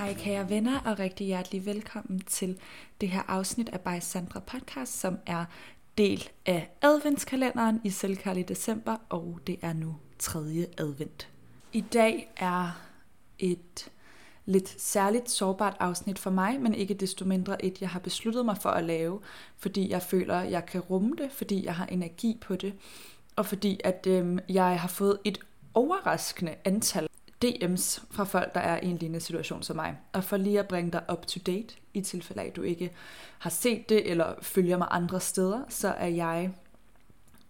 Hej kære venner og rigtig hjertelig velkommen til det her afsnit af By Sandra Podcast, som er del af adventskalenderen i selvkærlig december, og det er nu tredje advent. I dag er et lidt særligt sårbart afsnit for mig, men ikke desto mindre et, jeg har besluttet mig for at lave, fordi jeg føler, at jeg kan rumme det, fordi jeg har energi på det, og fordi at øh, jeg har fået et overraskende antal DM's fra folk, der er i en lignende situation som mig. Og for lige at bringe dig up to date, i tilfælde af, at du ikke har set det, eller følger mig andre steder, så er jeg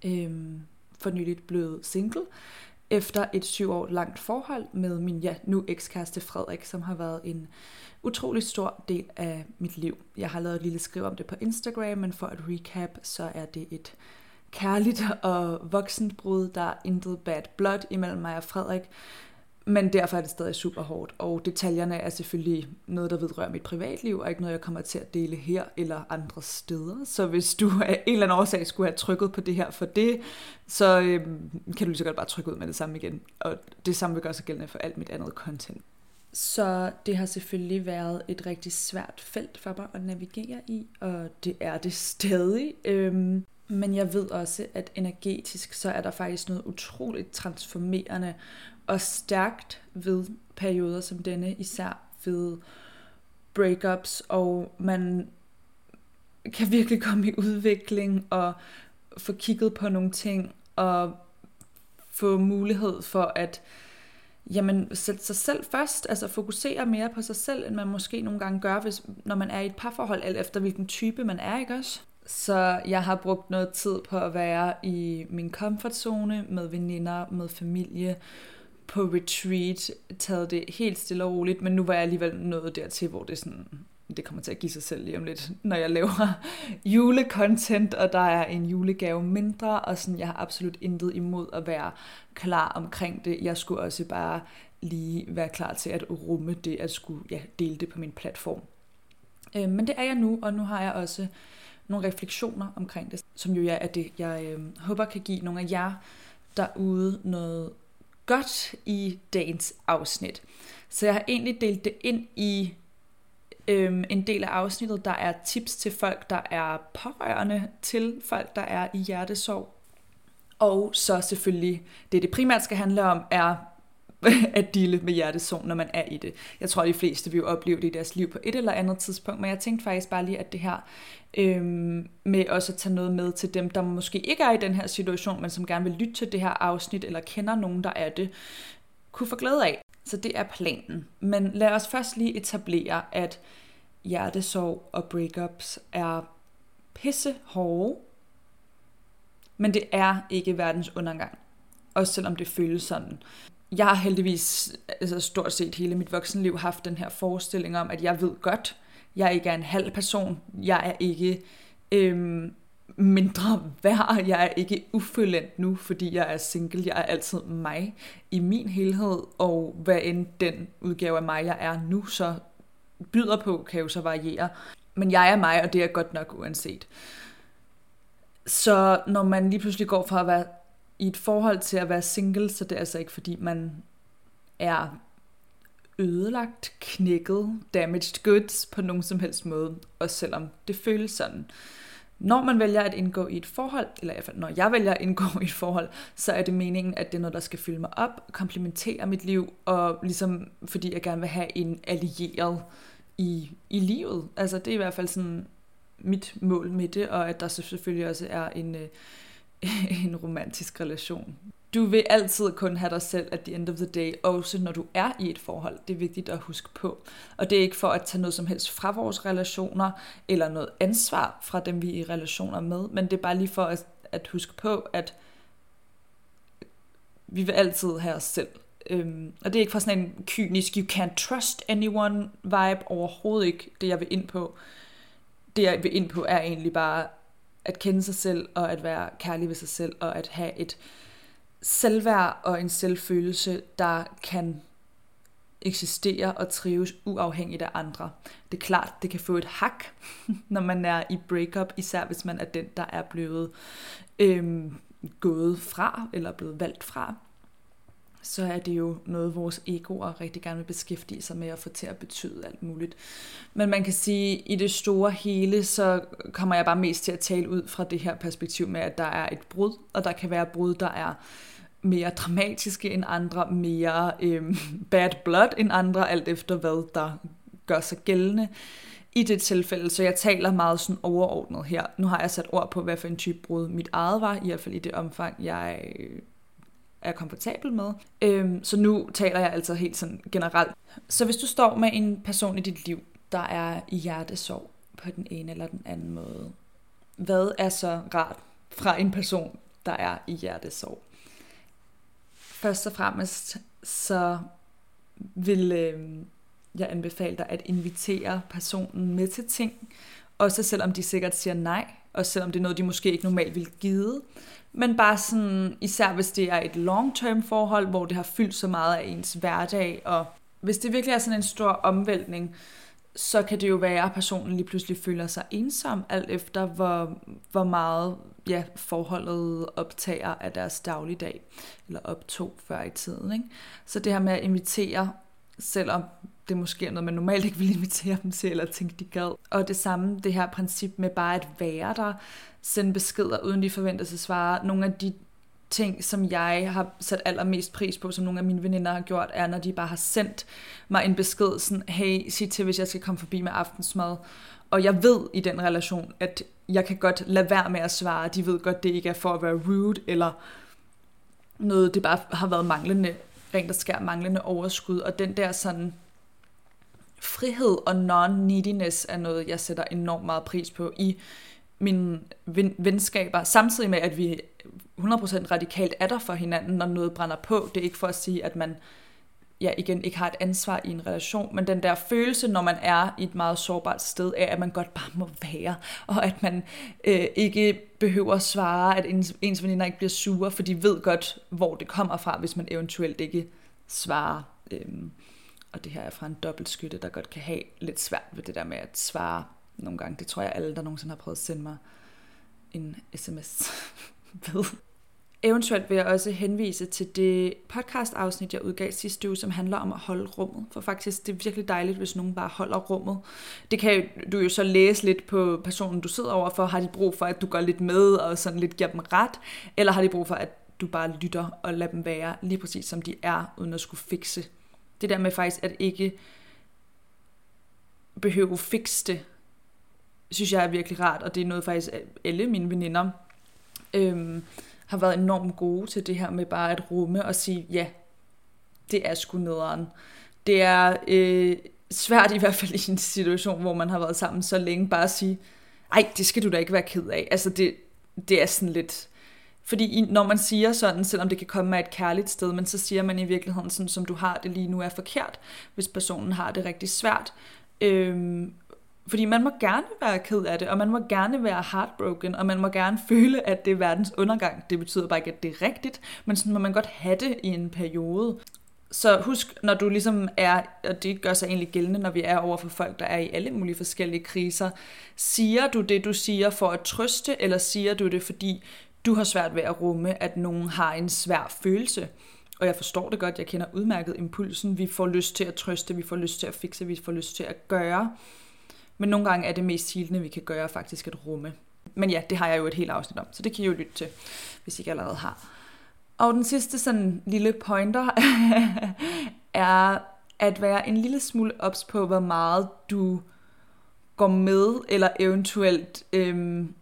øhm, for nyligt blevet single, efter et syv år langt forhold med min ja, nu ekskæreste Frederik, som har været en utrolig stor del af mit liv. Jeg har lavet et lille skriv om det på Instagram, men for at recap, så er det et kærligt og voksent brud. Der er intet bad blood imellem mig og Frederik. Men derfor er det stadig super hårdt, og detaljerne er selvfølgelig noget, der vedrører mit privatliv, og ikke noget, jeg kommer til at dele her eller andre steder. Så hvis du af en eller anden årsag skulle have trykket på det her for det, så øh, kan du lige så godt bare trykke ud med det samme igen. Og det samme vil gøre sig gældende for alt mit andet content. Så det har selvfølgelig været et rigtig svært felt for mig at navigere i, og det er det stadig. Øhm, men jeg ved også, at energetisk, så er der faktisk noget utroligt transformerende og stærkt ved perioder som denne, især ved breakups, og man kan virkelig komme i udvikling og få kigget på nogle ting og få mulighed for at jamen, sætte sig selv først, altså fokusere mere på sig selv, end man måske nogle gange gør, hvis, når man er i et parforhold, alt efter hvilken type man er, ikke også? Så jeg har brugt noget tid på at være i min komfortzone med veninder, med familie, på retreat, taget det helt stille og roligt, men nu var jeg alligevel nået dertil, hvor det sådan, det kommer til at give sig selv lige om lidt, når jeg laver julecontent, og der er en julegave mindre, og sådan, jeg har absolut intet imod at være klar omkring det. Jeg skulle også bare lige være klar til at rumme det, at skulle ja, dele det på min platform. Øh, men det er jeg nu, og nu har jeg også nogle refleksioner omkring det, som jo er det, jeg øh, håber kan give nogle af jer derude noget godt i dagens afsnit. Så jeg har egentlig delt det ind i øhm, en del af afsnittet, der er tips til folk, der er pårørende til folk, der er i hjertesorg. Og så selvfølgelig, det det primært skal handle om, er at dele med hjertesorg, når man er i det. Jeg tror, de fleste vil opleve det i deres liv på et eller andet tidspunkt, men jeg tænkte faktisk bare lige, at det her øhm, med også at tage noget med til dem, der måske ikke er i den her situation, men som gerne vil lytte til det her afsnit, eller kender nogen, der er det, kunne få glæde af. Så det er planen. Men lad os først lige etablere, at hjertesorg og breakups er pisse hårde, men det er ikke verdens undergang. Også selvom det føles sådan. Jeg har heldigvis altså stort set hele mit voksenliv haft den her forestilling om, at jeg ved godt, jeg ikke er en halv person, jeg er ikke øhm, mindre værd, jeg er ikke ufuldendt nu, fordi jeg er single, jeg er altid mig i min helhed, og hvad end den udgave af mig, jeg er nu, så byder på, kan jo så variere. Men jeg er mig, og det er godt nok uanset. Så når man lige pludselig går fra at være i et forhold til at være single, så det er altså ikke fordi man er ødelagt, knækket, damaged goods på nogen som helst måde, også selvom det føles sådan. Når man vælger at indgå i et forhold, eller i hvert fald når jeg vælger at indgå i et forhold, så er det meningen, at det er noget, der skal fylde mig op, komplementere mit liv, og ligesom fordi jeg gerne vil have en allieret i, i livet. Altså det er i hvert fald sådan mit mål med det, og at der selvfølgelig også er en, øh, en romantisk relation. Du vil altid kun have dig selv at the end of the day, også når du er i et forhold. Det er vigtigt at huske på. Og det er ikke for at tage noget som helst fra vores relationer, eller noget ansvar fra dem, vi er i relationer med, men det er bare lige for at, at huske på, at vi vil altid have os selv. Øhm, og det er ikke fra sådan en kynisk, you can't trust anyone vibe, overhovedet ikke det, jeg vil ind på. Det, jeg vil ind på, er egentlig bare at kende sig selv, og at være kærlig ved sig selv, og at have et selvværd og en selvfølelse, der kan eksistere og trives uafhængigt af andre. Det er klart, det kan få et hak, når man er i breakup, især hvis man er den, der er blevet øhm, gået fra, eller blevet valgt fra så er det jo noget, vores egoer rigtig gerne vil beskæftige sig med at få til at betyde alt muligt. Men man kan sige, at i det store hele, så kommer jeg bare mest til at tale ud fra det her perspektiv med, at der er et brud, og der kan være brud, der er mere dramatiske end andre, mere øh, bad blood end andre, alt efter hvad der gør sig gældende i det tilfælde. Så jeg taler meget sådan overordnet her. Nu har jeg sat ord på, hvad for en type brud mit eget var, i hvert fald i det omfang, jeg øh, er komfortabel med. Øhm, så nu taler jeg altså helt sådan generelt. Så hvis du står med en person i dit liv, der er i hjertesorg på den ene eller den anden måde, hvad er så rart fra en person, der er i hjertesorg? Først og fremmest så vil øh, jeg anbefale dig at invitere personen med til ting, også selvom de sikkert siger nej, og selvom det er noget, de måske ikke normalt vil give. Men bare sådan, især hvis det er et long-term forhold, hvor det har fyldt så meget af ens hverdag, og hvis det virkelig er sådan en stor omvæltning, så kan det jo være, at personen lige pludselig føler sig ensom, alt efter hvor, hvor meget ja, forholdet optager af deres dagligdag, eller optog før i tiden. Ikke? Så det her med at invitere, selvom det måske er noget, man normalt ikke vil invitere dem til, eller tænke, de gad. Og det samme, det her princip med bare at være der, sende beskeder, uden de forventer sig svare. Nogle af de ting, som jeg har sat allermest pris på, som nogle af mine veninder har gjort, er, når de bare har sendt mig en besked, sådan, hey, sig til, hvis jeg skal komme forbi med aftensmad. Og jeg ved i den relation, at jeg kan godt lade være med at svare. De ved godt, det ikke er for at være rude, eller noget, det bare har været manglende, rent og skær manglende overskud. Og den der sådan frihed og non-neediness er noget, jeg sætter enormt meget pris på i mine ven- venskaber, samtidig med, at vi 100% radikalt er der for hinanden, når noget brænder på. Det er ikke for at sige, at man ja, igen ikke har et ansvar i en relation, men den der følelse, når man er i et meget sårbart sted, af at man godt bare må være, og at man øh, ikke behøver at svare, at ens, ens veninder ikke bliver sure, for de ved godt, hvor det kommer fra, hvis man eventuelt ikke svarer. Øhm, og det her er fra en dobbeltskytte, der godt kan have lidt svært ved det der med at svare nogle gange. Det tror jeg alle, der nogensinde har prøvet at sende mig en sms ved. Eventuelt vil jeg også henvise til det podcast-afsnit, jeg udgav sidste uge, som handler om at holde rummet. For faktisk, det er virkelig dejligt, hvis nogen bare holder rummet. Det kan du jo så læse lidt på personen, du sidder overfor. Har de brug for, at du går lidt med og sådan lidt giver dem ret? Eller har de brug for, at du bare lytter og lader dem være lige præcis som de er, uden at skulle fikse? Det der med faktisk at ikke behøve fikse det, synes jeg er virkelig rart, og det er noget faktisk, alle mine veninder øhm, har været enormt gode til det her med bare at rumme og sige, ja, det er sgu nederen. Det er øh, svært i hvert fald i en situation, hvor man har været sammen så længe, bare at sige, ej, det skal du da ikke være ked af. Altså det, det er sådan lidt, fordi når man siger sådan, selvom det kan komme af et kærligt sted, men så siger man i virkeligheden sådan, som du har det lige nu er forkert, hvis personen har det rigtig svært. Øhm, fordi man må gerne være ked af det, og man må gerne være heartbroken, og man må gerne føle, at det er verdens undergang. Det betyder bare ikke, at det er rigtigt, men sådan må man godt have det i en periode. Så husk, når du ligesom er, og det gør sig egentlig gældende, når vi er over for folk, der er i alle mulige forskellige kriser, siger du det, du siger for at trøste, eller siger du det, fordi du har svært ved at rumme, at nogen har en svær følelse? Og jeg forstår det godt, jeg kender udmærket impulsen. Vi får lyst til at trøste, vi får lyst til at fikse, vi får lyst til at gøre. Men nogle gange er det mest hilende, vi kan gøre, faktisk at rumme. Men ja, det har jeg jo et helt afsnit om, så det kan I jo lytte til, hvis I ikke allerede har. Og den sidste sådan lille pointer er at være en lille smule ops på, hvor meget du går med, eller eventuelt øhm,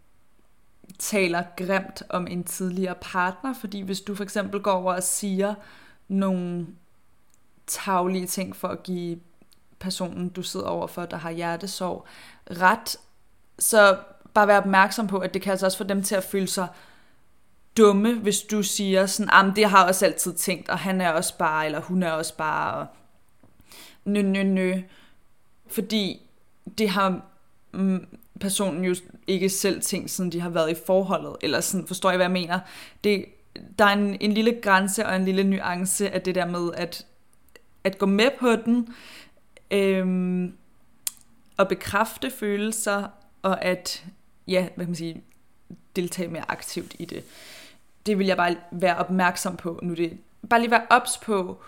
taler grimt om en tidligere partner. Fordi hvis du for eksempel går over og siger nogle taglige ting for at give personen, du sidder overfor, der har hjertesorg, ret, så bare være opmærksom på, at det kan altså også få dem til at føle sig dumme, hvis du siger sådan, ah, det har jeg også altid tænkt, og han er også bare, eller hun er også bare, og nø, nø, nø. Fordi det har mm, personen jo ikke selv tænkt, siden de har været i forholdet, eller sådan, forstår jeg, hvad jeg mener? Det, der er en, en lille grænse og en lille nuance af det der med, at, at gå med på den, øhm, at bekræfte følelser, og at, ja, hvad kan man sige, deltage mere aktivt i det. Det vil jeg bare være opmærksom på. Nu det bare lige være ops på,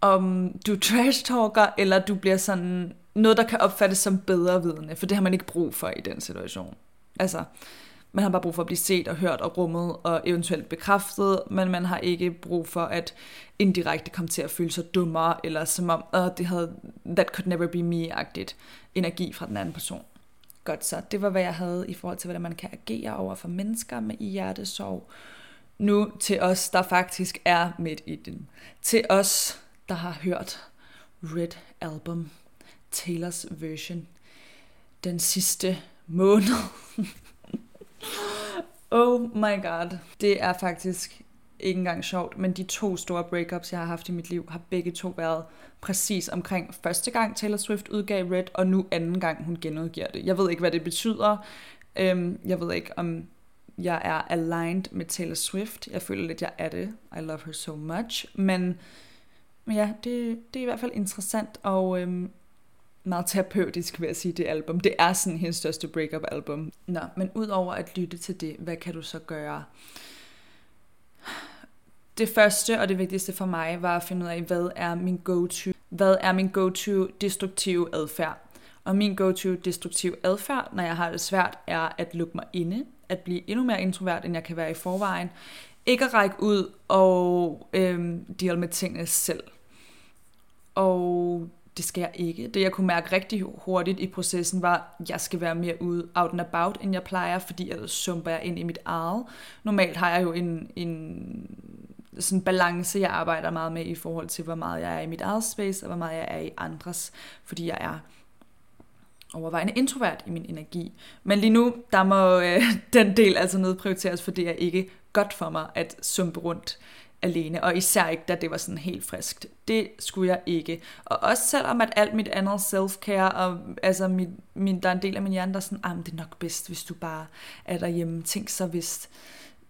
om du trash-talker, eller du bliver sådan noget, der kan opfattes som bedre vidne, for det har man ikke brug for i den situation. Altså, man har bare brug for at blive set og hørt og rummet og eventuelt bekræftet, men man har ikke brug for at indirekte komme til at føle sig dummere, eller som om, oh, det havde, that could never be me-agtigt energi fra den anden person. Godt så, det var hvad jeg havde i forhold til, hvordan man kan agere over for mennesker med i hjertesorg. Nu til os, der faktisk er midt i den. Til os, der har hørt Red Album, Taylors version, den sidste måned. oh my god. Det er faktisk ikke engang sjovt, men de to store breakups, jeg har haft i mit liv, har begge to været præcis omkring første gang Taylor Swift udgav Red, og nu anden gang hun genudgiver det. Jeg ved ikke, hvad det betyder. Øhm, jeg ved ikke, om jeg er aligned med Taylor Swift. Jeg føler lidt, jeg er det. I love her so much. Men, men ja, det, det er i hvert fald interessant, og øhm, meget terapeutisk, vil jeg sige, det album. Det er sådan hendes største breakup album. Nå, men udover at lytte til det, hvad kan du så gøre? Det første og det vigtigste for mig var at finde ud af, hvad er min go-to, hvad er min go-to destruktive adfærd. Og min go-to destruktiv adfærd, når jeg har det svært, er at lukke mig inde, at blive endnu mere introvert, end jeg kan være i forvejen. Ikke at række ud og øhm, deal med tingene selv. Og det skal jeg ikke. Det jeg kunne mærke rigtig hurtigt i processen var, at jeg skal være mere ude out and about, end jeg plejer, fordi ellers sumper jeg ind i mit eget. Normalt har jeg jo en, en sådan balance, jeg arbejder meget med i forhold til, hvor meget jeg er i mit eget space, og hvor meget jeg er i andres, fordi jeg er overvejende introvert i min energi. Men lige nu, der må øh, den del altså nedprioriteres, for det er ikke godt for mig at sumpe rundt alene, og især ikke, da det var sådan helt friskt. Det skulle jeg ikke. Og også selvom at alt mit andet self-care, og altså mit, min, der er en del af min hjerne, der er sådan, ah, det er nok bedst, hvis du bare er derhjemme. Tænk så, hvis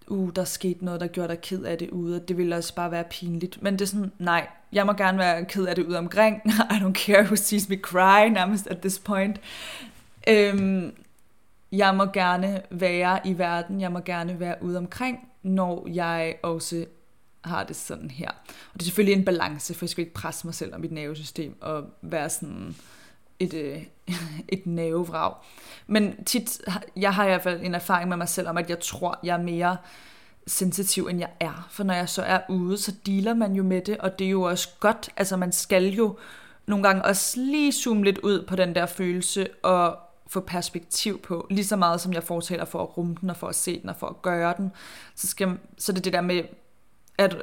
uh, der skete noget, der gjorde dig ked af det ude, og det ville også bare være pinligt. Men det er sådan, nej, jeg må gerne være ked af det ude omkring. I don't care who sees me cry, nærmest at this point. Øhm, jeg må gerne være i verden, jeg må gerne være ude omkring, når jeg også har det sådan her. Og det er selvfølgelig en balance, for jeg skal ikke presse mig selv og mit nervesystem og være sådan et, øh, et nervevrag. Men tit, jeg har i hvert fald en erfaring med mig selv om, at jeg tror, jeg er mere sensitiv, end jeg er. For når jeg så er ude, så dealer man jo med det, og det er jo også godt. Altså man skal jo nogle gange også lige zoome lidt ud på den der følelse, og få perspektiv på, lige så meget som jeg fortæller for at rumme den, og for at se den, og for at gøre den, så, skal, så det er det der med at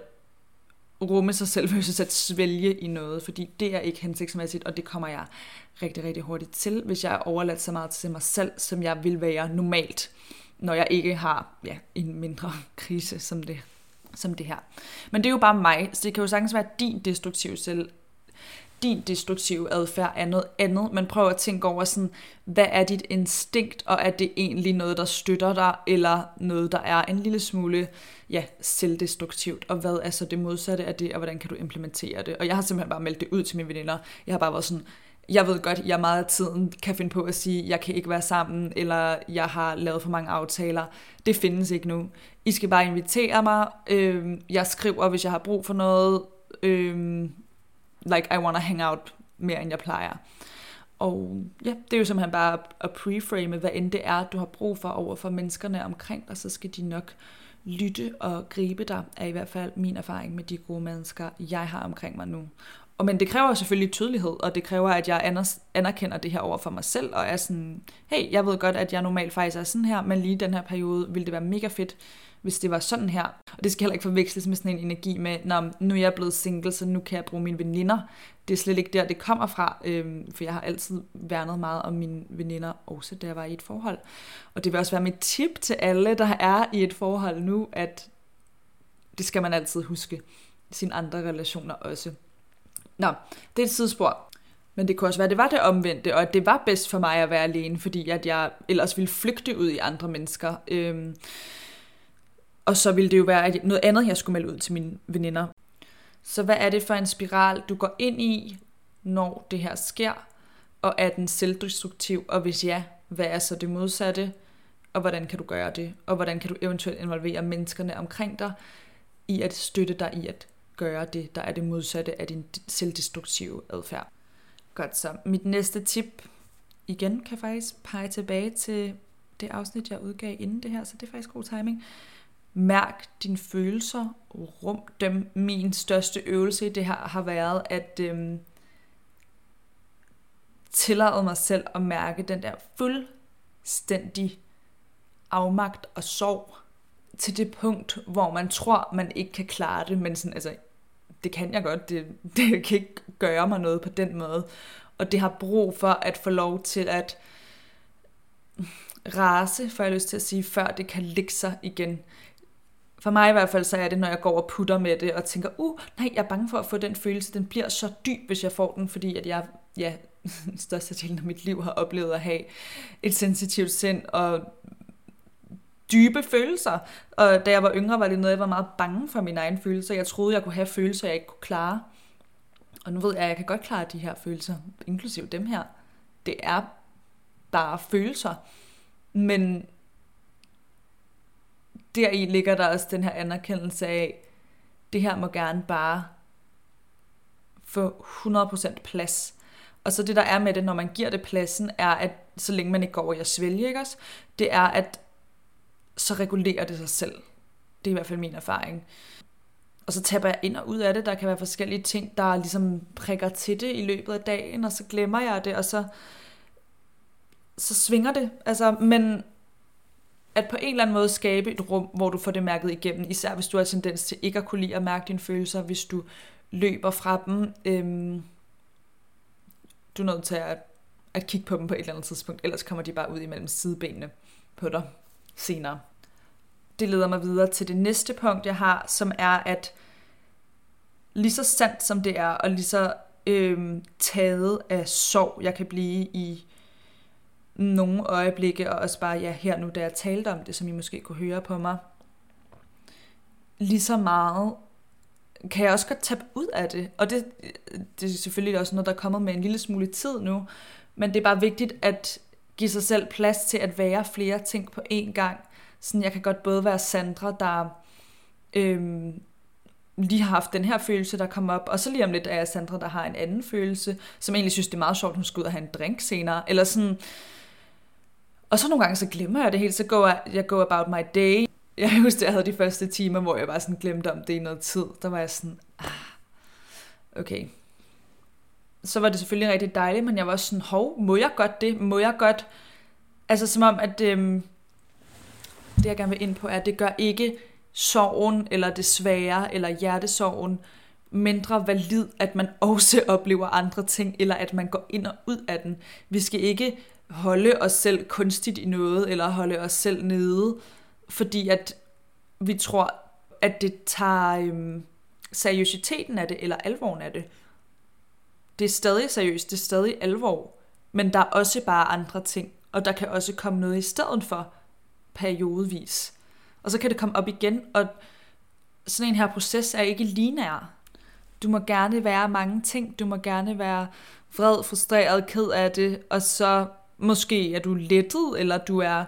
rumme sig selv versus at svælge i noget, fordi det er ikke hensigtsmæssigt, og det kommer jeg rigtig, rigtig hurtigt til, hvis jeg er overladt så meget til mig selv, som jeg vil være normalt, når jeg ikke har ja, en mindre krise som det, som det her. Men det er jo bare mig, så det kan jo sagtens være din destruktive selv, din destruktive adfærd er noget andet, men prøv at tænke over sådan, hvad er dit instinkt, og er det egentlig noget, der støtter dig, eller noget, der er en lille smule ja, selvdestruktivt, og hvad er så det modsatte af det, og hvordan kan du implementere det? Og jeg har simpelthen bare meldt det ud til mine veninder. Jeg har bare været sådan, jeg ved godt, jeg meget af tiden kan finde på at sige, jeg kan ikke være sammen, eller jeg har lavet for mange aftaler. Det findes ikke nu. I skal bare invitere mig. Øh, jeg skriver, hvis jeg har brug for noget. Øh, like, I wanna hang out mere, end jeg plejer. Og ja, det er jo simpelthen bare at preframe, hvad end det er, du har brug for over for menneskerne omkring dig, så skal de nok lytte og gribe dig, er i hvert fald min erfaring med de gode mennesker, jeg har omkring mig nu. Og men det kræver selvfølgelig tydelighed, og det kræver, at jeg anerkender det her over for mig selv, og er sådan, hey, jeg ved godt, at jeg normalt faktisk er sådan her, men lige den her periode ville det være mega fedt, hvis det var sådan her. Og det skal heller ikke forveksles med sådan en energi med, når nu er jeg blevet single, så nu kan jeg bruge mine veninder. Det er slet ikke der, det kommer fra, øhm, for jeg har altid værnet meget om mine veninder, også da jeg var i et forhold. Og det vil også være mit tip til alle, der er i et forhold nu, at det skal man altid huske. Sine andre relationer også. Nå, det er et sidespor. Men det kunne også være, at det var det omvendte, og at det var bedst for mig at være alene, fordi at jeg ellers ville flygte ud i andre mennesker. Øhm, og så ville det jo være noget andet, jeg skulle melde ud til mine veninder. Så hvad er det for en spiral, du går ind i, når det her sker? Og er den selvdestruktiv? Og hvis ja, hvad er så det modsatte? Og hvordan kan du gøre det? Og hvordan kan du eventuelt involvere menneskerne omkring dig i at støtte dig i at gøre det, der er det modsatte af din selvdestruktive adfærd. Godt så. Mit næste tip, igen kan faktisk pege tilbage til det afsnit, jeg udgav inden det her, så det er faktisk god timing. Mærk dine følelser, rum dem. Min største øvelse i det her har været at øhm, tillade mig selv at mærke den der fuldstændig afmagt og sorg til det punkt, hvor man tror, man ikke kan klare det, men sådan, altså, det kan jeg godt, det, det kan ikke gøre mig noget på den måde. Og det har brug for at få lov til at rase, for jeg lyst til at sige, før det kan ligge sig igen. For mig i hvert fald, så er det, når jeg går og putter med det, og tænker, uh, nej, jeg er bange for at få den følelse, den bliver så dyb, hvis jeg får den, fordi at jeg, ja, størstedelen af mit liv har oplevet at have et sensitivt sind, og dybe følelser. Og da jeg var yngre, var det noget, jeg var meget bange for mine egne følelser. Jeg troede, jeg kunne have følelser, jeg ikke kunne klare. Og nu ved jeg, at jeg kan godt klare de her følelser, inklusiv dem her. Det er bare følelser. Men deri ligger der også den her anerkendelse af, det her må gerne bare få 100% plads. Og så det, der er med det, når man giver det pladsen, er, at så længe man ikke går over i at svælge, ikke også? det er, at så regulerer det sig selv. Det er i hvert fald min erfaring. Og så taber jeg ind og ud af det. Der kan være forskellige ting, der ligesom prikker til det i løbet af dagen, og så glemmer jeg det, og så, så svinger det. Altså, men at på en eller anden måde skabe et rum, hvor du får det mærket igennem, især hvis du har tendens til ikke at kunne lide at mærke dine følelser, hvis du løber fra dem. Øhm, du er nødt til at, at kigge på dem på et eller andet tidspunkt, ellers kommer de bare ud imellem sidebenene på dig senere. Det leder mig videre til det næste punkt, jeg har, som er, at lige så sandt som det er, og lige så øhm, taget af sorg, jeg kan blive i nogle øjeblikke, og også bare ja, her nu, da jeg talte om det, som I måske kunne høre på mig, lige så meget kan jeg også godt tabe ud af det. Og det, det er selvfølgelig også noget, der er kommet med en lille smule tid nu, men det er bare vigtigt at give sig selv plads til at være flere ting på én gang. Sådan, jeg kan godt både være Sandra, der øhm, lige har haft den her følelse, der kom op, og så lige om lidt er jeg Sandra, der har en anden følelse, som egentlig synes, det er meget sjovt, hun skal ud og have en drink senere, eller sådan, og så nogle gange, så glemmer jeg det helt, så går jeg, jeg go about my day. Jeg husker, jeg havde de første timer, hvor jeg bare sådan glemte om det i noget tid. Der var jeg sådan, ah, okay. Så var det selvfølgelig rigtig dejligt, men jeg var også sådan, hov, må jeg godt det? Må jeg godt? Altså som om, at øhm, det jeg gerne vil ind på, er, at det gør ikke sorgen, eller det svære, eller hjertesorgen, mindre valid, at man også oplever andre ting, eller at man går ind og ud af den. Vi skal ikke holde os selv kunstigt i noget, eller holde os selv nede, fordi at vi tror, at det tager øhm, seriøsiteten af det, eller alvoren af det. Det er stadig seriøst, det er stadig alvor, men der er også bare andre ting, og der kan også komme noget i stedet for periodevis. Og så kan det komme op igen, og sådan en her proces er ikke linær. Du må gerne være mange ting, du må gerne være vred, frustreret, ked af det, og så Måske er du lettet, eller du er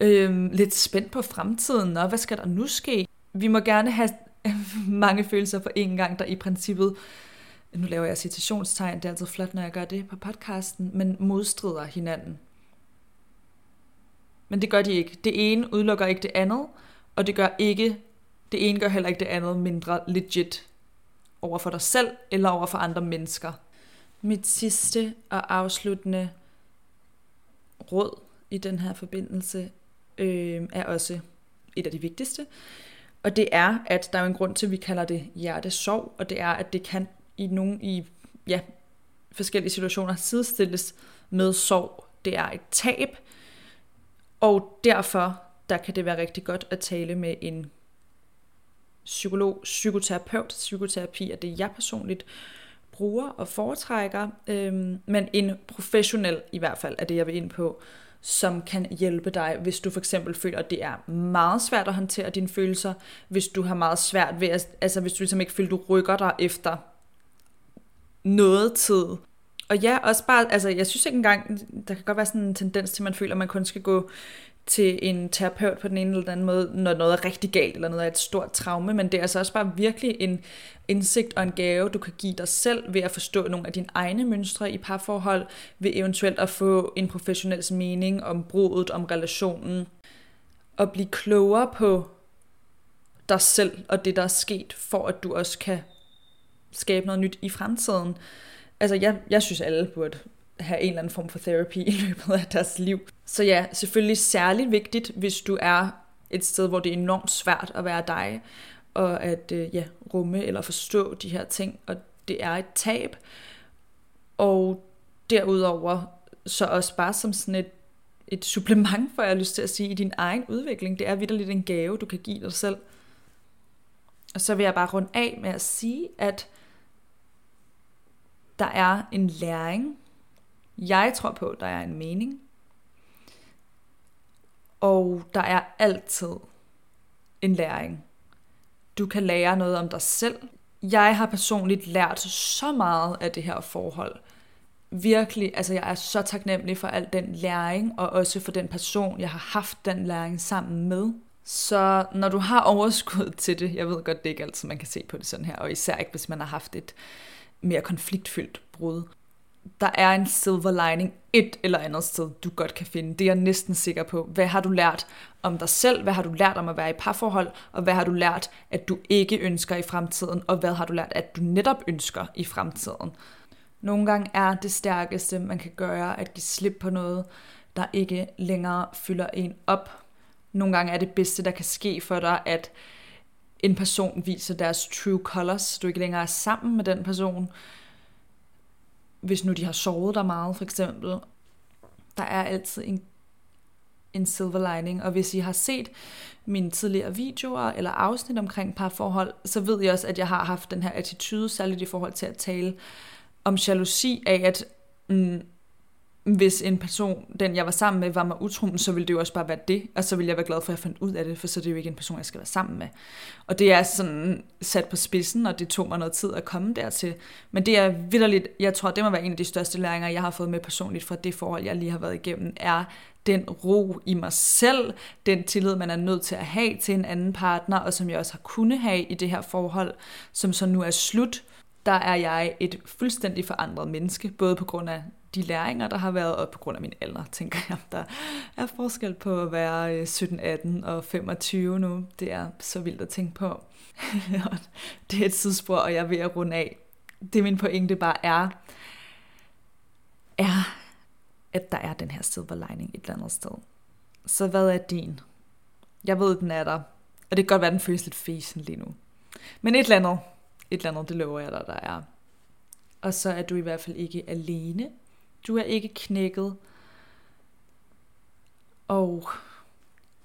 øh, lidt spændt på fremtiden, og hvad skal der nu ske? Vi må gerne have mange følelser på én gang, der i princippet, nu laver jeg citationstegn, det er altid flot, når jeg gør det på podcasten, men modstrider hinanden. Men det gør de ikke. Det ene udelukker ikke det andet, og det gør ikke, det ene gør heller ikke det andet mindre legit over for dig selv eller over for andre mennesker. Mit sidste og afsluttende råd i den her forbindelse øh, er også et af de vigtigste. Og det er, at der er en grund til, at vi kalder det hjertesorg, og det er, at det kan i nogle i ja, forskellige situationer sidestilles med sorg. Det er et tab, og derfor der kan det være rigtig godt at tale med en psykolog, psykoterapeut. Psykoterapi er det, jeg personligt bruger og foretrækker, øhm, men en professionel i hvert fald er det, jeg vil ind på, som kan hjælpe dig, hvis du for eksempel føler, at det er meget svært at håndtere dine følelser, hvis du har meget svært ved, at, altså hvis du ligesom ikke føler, at du rykker dig efter noget tid. Og ja, også bare, altså jeg synes ikke engang, der kan godt være sådan en tendens til, at man føler, at man kun skal gå til en terapeut på den ene eller den anden måde, når noget er rigtig galt, eller noget er et stort traume, men det er altså også bare virkelig en indsigt og en gave, du kan give dig selv ved at forstå nogle af dine egne mønstre i parforhold, ved eventuelt at få en professionel mening om brudet, om relationen, og blive klogere på dig selv og det, der er sket, for at du også kan skabe noget nyt i fremtiden. Altså, jeg, jeg synes, alle burde have en eller anden form for terapi i løbet af deres liv. Så ja, selvfølgelig særligt vigtigt, hvis du er et sted, hvor det er enormt svært at være dig, og at øh, ja, rumme eller forstå de her ting, og det er et tab. Og derudover så også bare som sådan et, et supplement, for jeg har lyst til at sige, i din egen udvikling. Det er vidderligt en gave, du kan give dig selv. Og så vil jeg bare runde af med at sige, at der er en læring. Jeg tror på, at der er en mening. Og der er altid en læring. Du kan lære noget om dig selv. Jeg har personligt lært så meget af det her forhold. Virkelig, altså jeg er så taknemmelig for al den læring, og også for den person, jeg har haft den læring sammen med. Så når du har overskud til det, jeg ved godt, det er ikke altid, man kan se på det sådan her, og især ikke, hvis man har haft et mere konfliktfyldt brud. Der er en silver lining et eller andet sted, du godt kan finde. Det er jeg næsten sikker på. Hvad har du lært om dig selv? Hvad har du lært om at være i parforhold? Og hvad har du lært, at du ikke ønsker i fremtiden? Og hvad har du lært, at du netop ønsker i fremtiden? Nogle gange er det stærkeste, man kan gøre, at give slip på noget, der ikke længere fylder en op. Nogle gange er det bedste, der kan ske for dig, at en person viser deres true colors, du ikke længere er sammen med den person, hvis nu de har sovet der meget for eksempel, der er altid en, en silver lining, og hvis I har set mine tidligere videoer eller afsnit omkring parforhold, så ved jeg også, at jeg har haft den her attitude, særligt i forhold til at tale om jalousi af, at mm, hvis en person, den jeg var sammen med, var mig utro, så ville det jo også bare være det, og så ville jeg være glad for, at jeg fandt ud af det, for så er det jo ikke en person, jeg skal være sammen med. Og det er altså sådan sat på spidsen, og det tog mig noget tid at komme dertil. Men det er vidderligt, jeg tror, det må være en af de største læringer, jeg har fået med personligt fra det forhold, jeg lige har været igennem, er den ro i mig selv, den tillid, man er nødt til at have til en anden partner, og som jeg også har kunnet have i det her forhold, som så nu er slut, der er jeg et fuldstændig forandret menneske, både på grund af de læringer, der har været, og på grund af min alder, tænker jeg, der er forskel på at være øh, 17, 18 og 25 nu. Det er så vildt at tænke på. det er et tidsspor, og jeg er ved at runde af. Det min pointe bare er, er, at der er den her silver lining et eller andet sted. Så hvad er din? Jeg ved, den er der. Og det kan godt være, den føles lidt fesen lige nu. Men et eller andet, et eller andet, det lover jeg dig, der er. Og så er du i hvert fald ikke alene. Du er ikke knækket. Og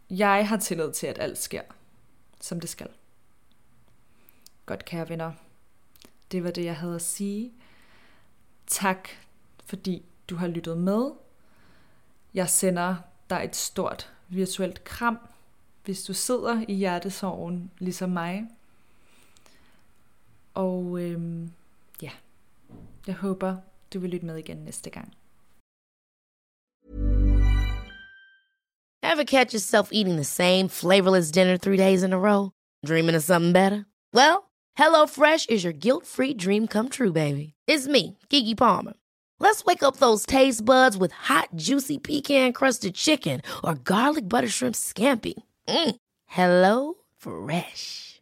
jeg har tillid til, at alt sker, som det skal. Godt, kære venner. Det var det, jeg havde at sige. Tak, fordi du har lyttet med. Jeg sender dig et stort virtuelt kram, hvis du sidder i hjertesorgen, ligesom mig. Og øhm, ja, jeg håber, du vil lytte med igen næste gang. Ever catch yourself eating the same flavorless dinner three days in a row? Dreaming of something better? Well, Hello Fresh is your guilt-free dream come true, baby. It's me, Kiki Palmer. Let's wake up those taste buds with hot, juicy pecan-crusted chicken or garlic butter shrimp scampi. Mm. Hello Fresh.